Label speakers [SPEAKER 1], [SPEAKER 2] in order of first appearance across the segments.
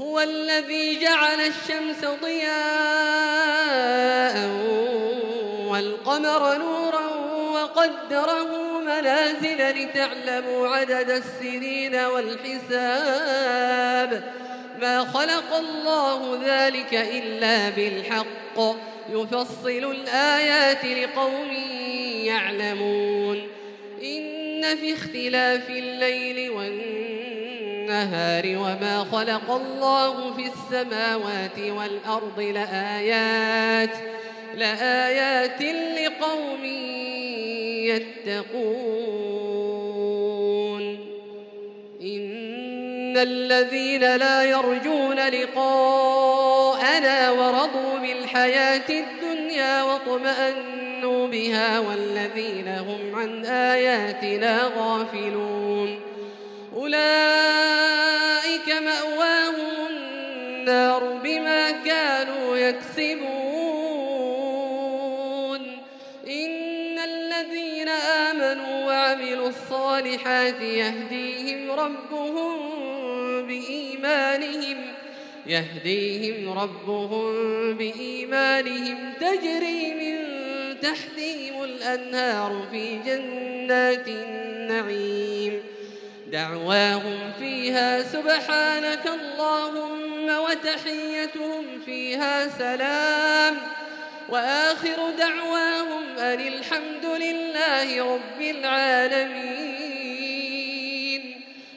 [SPEAKER 1] هو الذي جعل الشمس ضياء والقمر نورا وقدره منازل لتعلموا عدد السنين والحساب. ما خلق الله ذلك إلا بالحق. يفصل الآيات لقوم يعلمون. إن في اختلاف الليل والنهار النهار وما خلق الله في السماوات والأرض لآيات لآيات لقوم يتقون. إن الذين لا يرجون لقاءنا ورضوا بالحياة الدنيا واطمأنوا بها والذين هم عن آياتنا غافلون. أولئك الصالحات يهديهم ربهم بإيمانهم يهديهم ربهم بإيمانهم. تجري من تحتهم الأنهار في جنات النعيم. دعواهم فيها سبحانك اللهم وتحيتهم فيها سلام. وآخر دعواهم أن الحمد لله رب العالمين.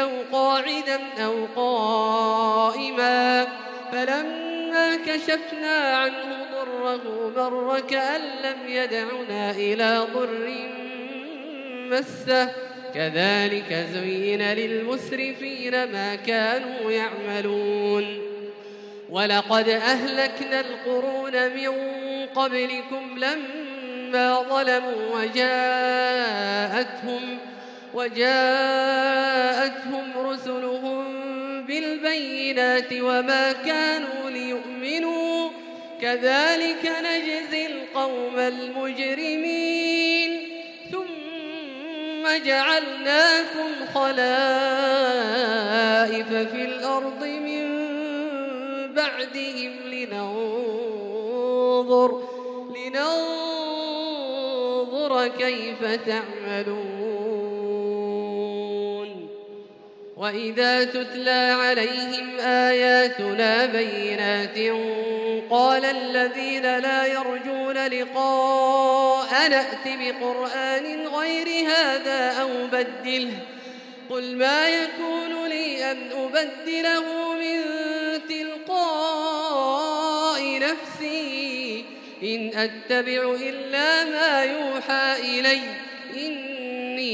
[SPEAKER 1] أو قاعدا أو قائما فلما كشفنا عنه ضره مر كأن لم يدعنا إلى ضر مسه. كذلك زين للمسرفين ما كانوا يعملون. ولقد أهلكنا القرون من قبلكم لما ظلموا وجاءتهم وجاءتهم رسلهم بالبينات وما كانوا ليؤمنوا. كذلك نجزي القوم المجرمين. جعلناكم خلائف في الأرض من بعدهم لننظر لننظر كيف تعملون. وإذا تتلى عليهم آياتنا بينات قال الذين لا يرجون لقاء نأت بقرآن غير هذا أو بدله قل ما يكون لي أن أبدله من تلقاء نفسي إن أتبع إلا ما يوحى إلي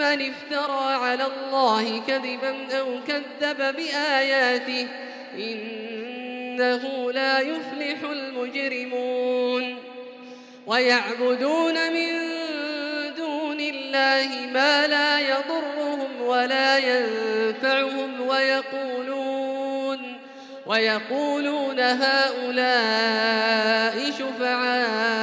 [SPEAKER 1] افترى على الله كذبا أو كذب بآياته إنه لا يفلح المجرمون. ويعبدون من دون الله ما لا يضرهم ولا ينفعهم ويقولون ويقولون هؤلاء شفعاؤنا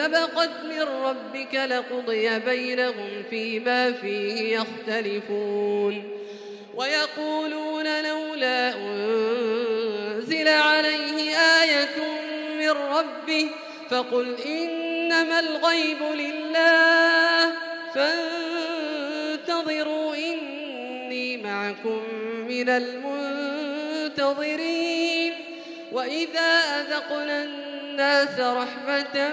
[SPEAKER 1] سبقت من ربك لقضي بينهم فيما فيه يختلفون. ويقولون لولا أنزل عليه آية من ربه فقل إنما الغيب لله فانتظروا إني معكم من المنتظرين. وإذا أذقنا الناس رحمة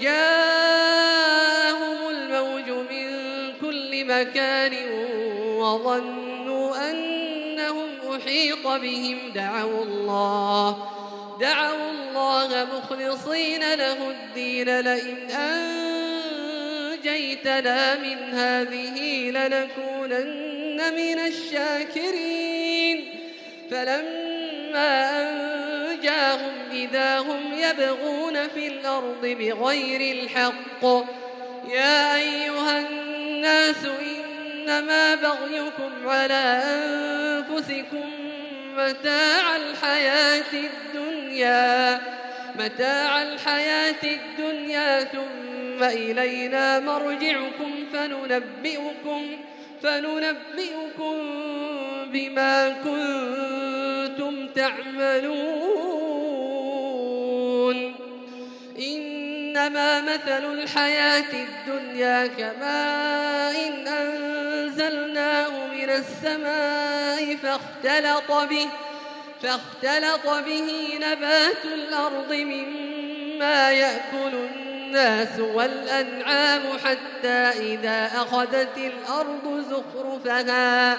[SPEAKER 1] وجاءهم الموج من كل مكان وظنوا أنهم أحيط بهم. دعوا الله دعوا الله مخلصين له الدين. لئن أنجيتنا من هذه لنكونن من الشاكرين. فلما أنجاهم إذا هم يبغون في الأرض بغير الحق. يا أيها الناس إنما بغيكم على أنفسكم متاع الحياة الدنيا متاع الحياة الدنيا ثم إلينا مرجعكم فننبئكم فننبئكم بما كنتم تعملون. إنما مثل الحياة الدنيا كماء إن أنزلناه من السماء فاختلط به فاختلط به نبات الأرض مما يأكل الناس والأنعام حتى إذا أخذت الأرض زخرفها.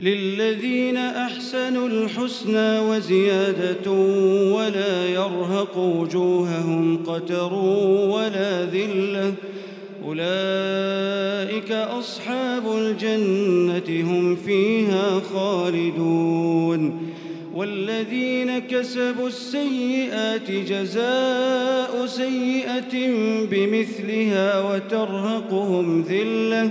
[SPEAKER 2] للذين أحسنوا الحسنى وزيادة ولا يرهق وجوههم قتر ولا ذلة. أولئك أصحاب الجنة هم فيها خالدون. والذين كسبوا السيئات جزاء سيئة بمثلها وترهقهم ذلة.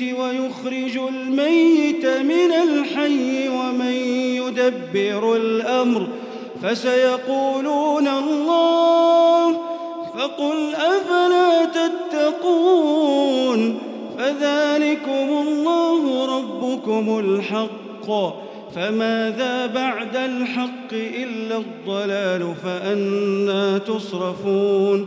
[SPEAKER 2] ويخرج الميت من الحي ومن يدبر الأمر فسيقولون الله فقل أفلا تتقون فذلكم الله ربكم الحق فماذا بعد الحق إلا الضلال فأنا تصرفون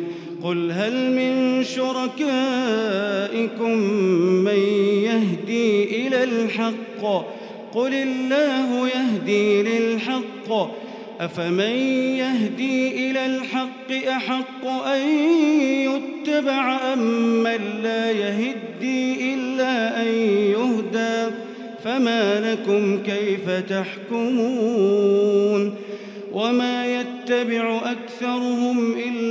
[SPEAKER 2] قل هل من شركائكم من يهدي إلى الحق؟ قل الله يهدي للحق. أفمن يهدي إلى الحق أحق أن يتبع أم من لا يهدي إلا أن يهدى؟ فما لكم كيف تحكمون؟ وما يتبع أكثرهم إلا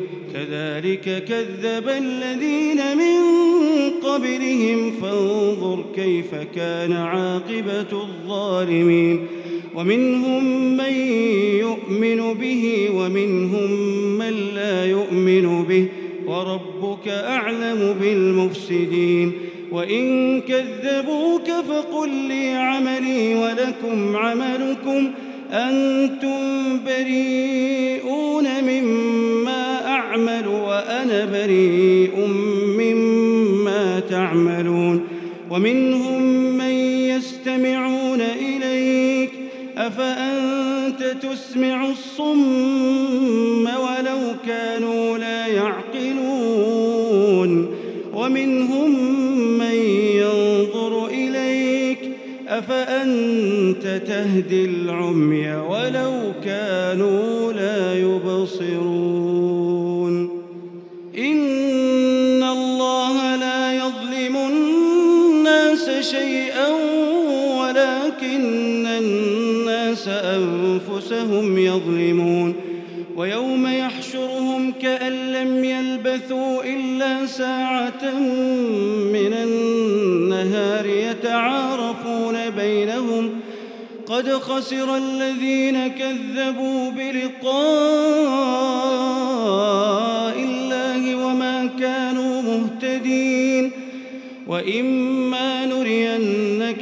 [SPEAKER 2] كذلك كذب الذين من قبلهم فانظر كيف كان عاقبة الظالمين. ومنهم من يؤمن به ومنهم من لا يؤمن به. وربك أعلم بالمفسدين. وإن كذبوك فقل لي عملي ولكم عملكم. أنتم بريئون أنا بريء مما تعملون ومنهم من يستمعون إليك أفأنت تسمع الصم ولو كانوا لا يعقلون ومنهم من ينظر إليك أفأنت تهدي العمي ولو كانوا ولكن الناس أنفسهم يظلمون ويوم يحشرهم كأن لم يلبثوا إلا ساعة من النهار يتعارفون بينهم قد خسر الذين كذبوا بلقاء الله وما كانوا مهتدين وإما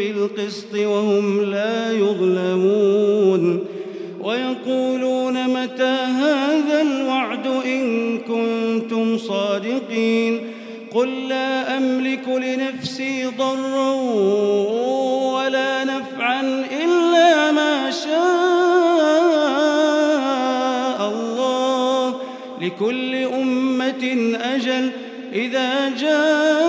[SPEAKER 2] بالقسط وهم لا يظلمون ويقولون متى هذا الوعد إن كنتم صادقين قل لا أملك لنفسي ضرا ولا نفعا إلا ما شاء الله لكل أمة أجل إذا جاء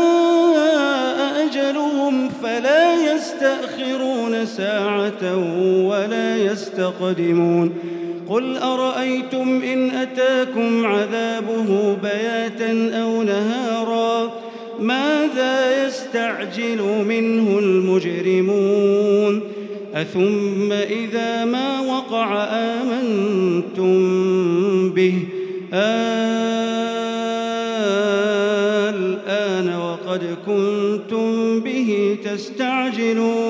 [SPEAKER 2] ساعة ولا يستقدمون. قل أرأيتم إن أتاكم عذابه بياتا أو نهارا؟ ماذا يستعجل منه المجرمون؟ أثم إذا ما وقع آمنتم به. الآن وقد كنتم به تستعجلون.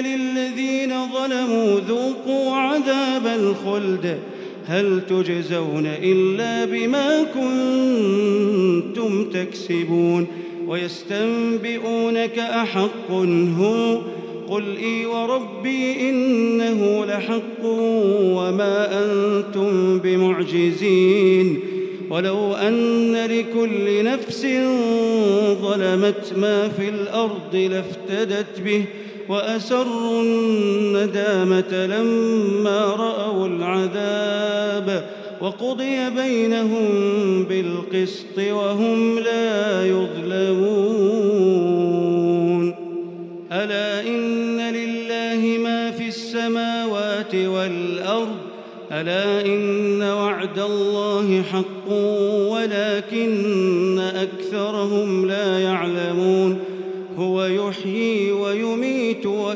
[SPEAKER 2] للذين ظلموا ذوقوا عذاب الخلد هل تجزون إلا بما كنتم تكسبون ويستنبئونك أحق هو قل إي وربي إنه لحق وما أنتم بمعجزين ولو أن لكل نفس ظلمت ما في الأرض لافتدت به وأسروا الندامة لما رأوا العذاب وقضي بينهم بالقسط وهم لا يظلمون. ألا إن لله ما في السماوات والأرض؟ ألا إن وعد الله حق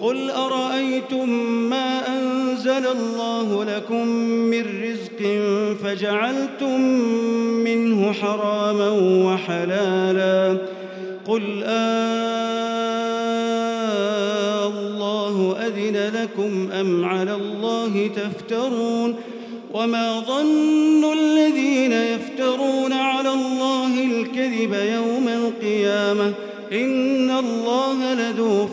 [SPEAKER 2] قل أرأيتم ما أنزل الله لكم من رزق فجعلتم منه حراما وحلالا قل آه الله أذن لكم أم على الله تفترون وما ظن الذين يفترون على الله الكذب يوم القيامة إن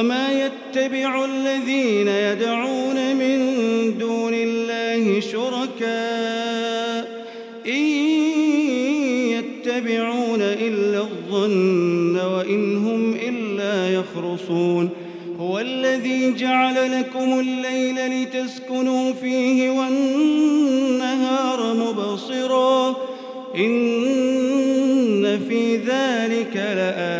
[SPEAKER 2] وما يتبع الذين يدعون من دون الله شركاء إن يتبعون إلا الظن وإن هم إلا يخرصون هو الذي جعل لكم الليل لتسكنوا فيه والنهار مبصرا إن في ذلك لآيات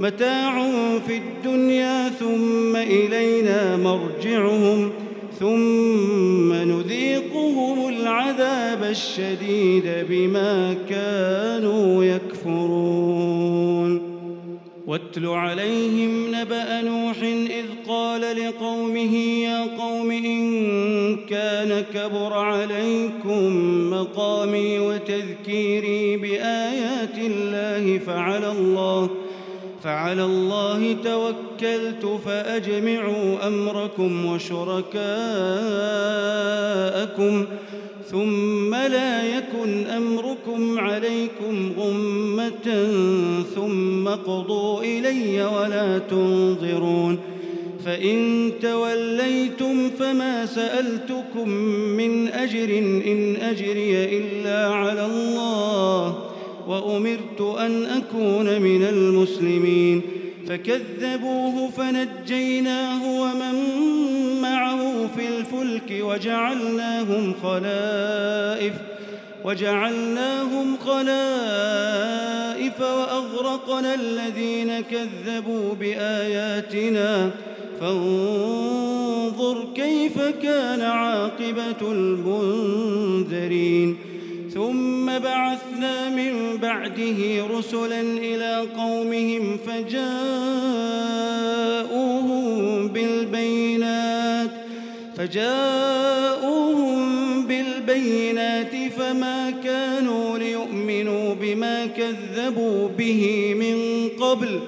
[SPEAKER 2] متاع في الدنيا ثم إلينا مرجعهم ثم نذيقهم العذاب الشديد بما كانوا يكفرون. واتل عليهم نبأ نوح إذ قال لقومه يا قوم إن كان كبر عليكم مقامي وتذكيري بآيات الله فعلى الله فعلى الله توكلت فأجمعوا أمركم وشركاءكم ثم لا يكن أمركم عليكم غمة ثم قضوا إلي ولا تنظرون فإن توليتم فما سألتكم من أجر إن أجري إلا على الله وأمرت أن أكون من المسلمين. فكذبوه فنجيناه ومن معه في الفلك وجعلناهم خلائف وجعلناهم خلائف وأغرقنا الذين كذبوا بآياتنا. فانظر كيف كان عاقبة المنذرين. ثم بعثنا من بعده رسلا إلى قومهم فجاءوهم بالبينات فجاءوهم بالبينات فما كانوا ليؤمنوا بما كذبوا به من قبل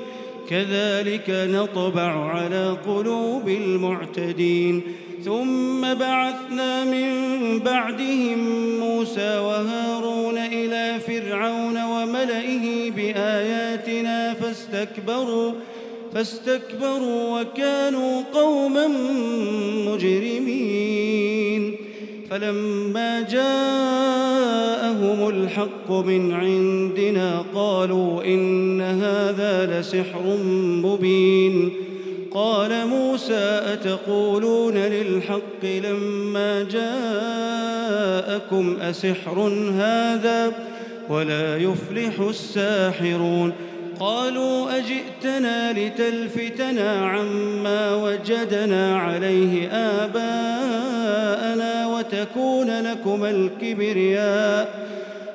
[SPEAKER 2] كذلك نطبع على قلوب المعتدين. ثم بعثنا من بعدهم موسى وهارون فرعون وملئه بآياتنا فاستكبروا فاستكبروا وكانوا قوما مجرمين. فلما جاءهم الحق من عندنا قالوا إن هذا لسحر مبين. قال موسى أتقولون للحق لما جاءكم أسحر هذا؟ ولا يفلح الساحرون. قالوا أجئتنا لتلفتنا عما وجدنا عليه آباءنا وتكون لكما الكبرياء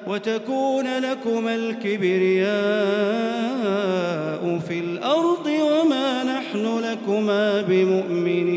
[SPEAKER 2] وتكون لكما الكبرياء في الأرض وما نحن لكما بمؤمنين.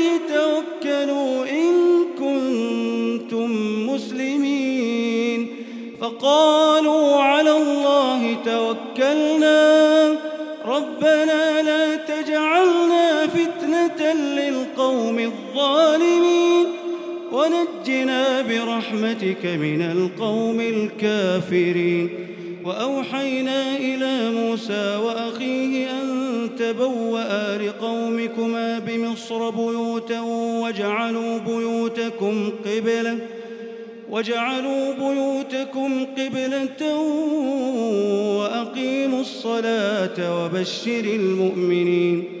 [SPEAKER 2] برحمتك من القوم الكافرين. وأوحينا إلى موسى وأخيه أن تبوأ لقومكما بمصر بيوتا واجعلوا بيوتكم قبلة واجعلوا بيوتكم قبلة وأقيموا الصلاة وبشر المؤمنين.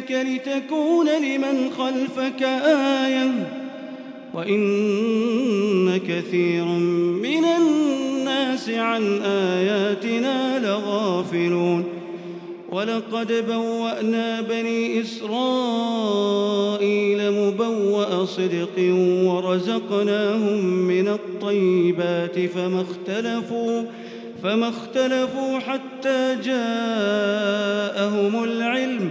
[SPEAKER 2] ببدنك لتكون لمن خلفك آية وإن كثيرا من الناس عن آياتنا لغافلون ولقد بوأنا بني إسرائيل مبوأ صدق ورزقناهم من الطيبات فما اختلفوا فما اختلفوا حتى جاءهم العلم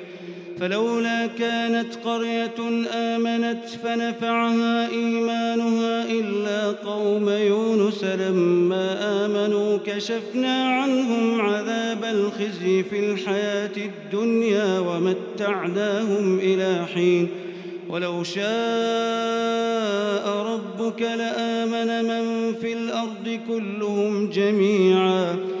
[SPEAKER 2] فلولا كانت قرية آمنت فنفعها إيمانها إلا قوم يونس لما آمنوا كشفنا عنهم عذاب الخزي في الحياة الدنيا ومتعناهم إلى حين. ولو شاء ربك لآمن من في الأرض كلهم جميعاً.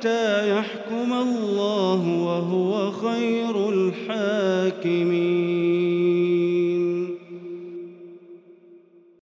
[SPEAKER 2] حتى يحكم الله وهو خير الحاكمين.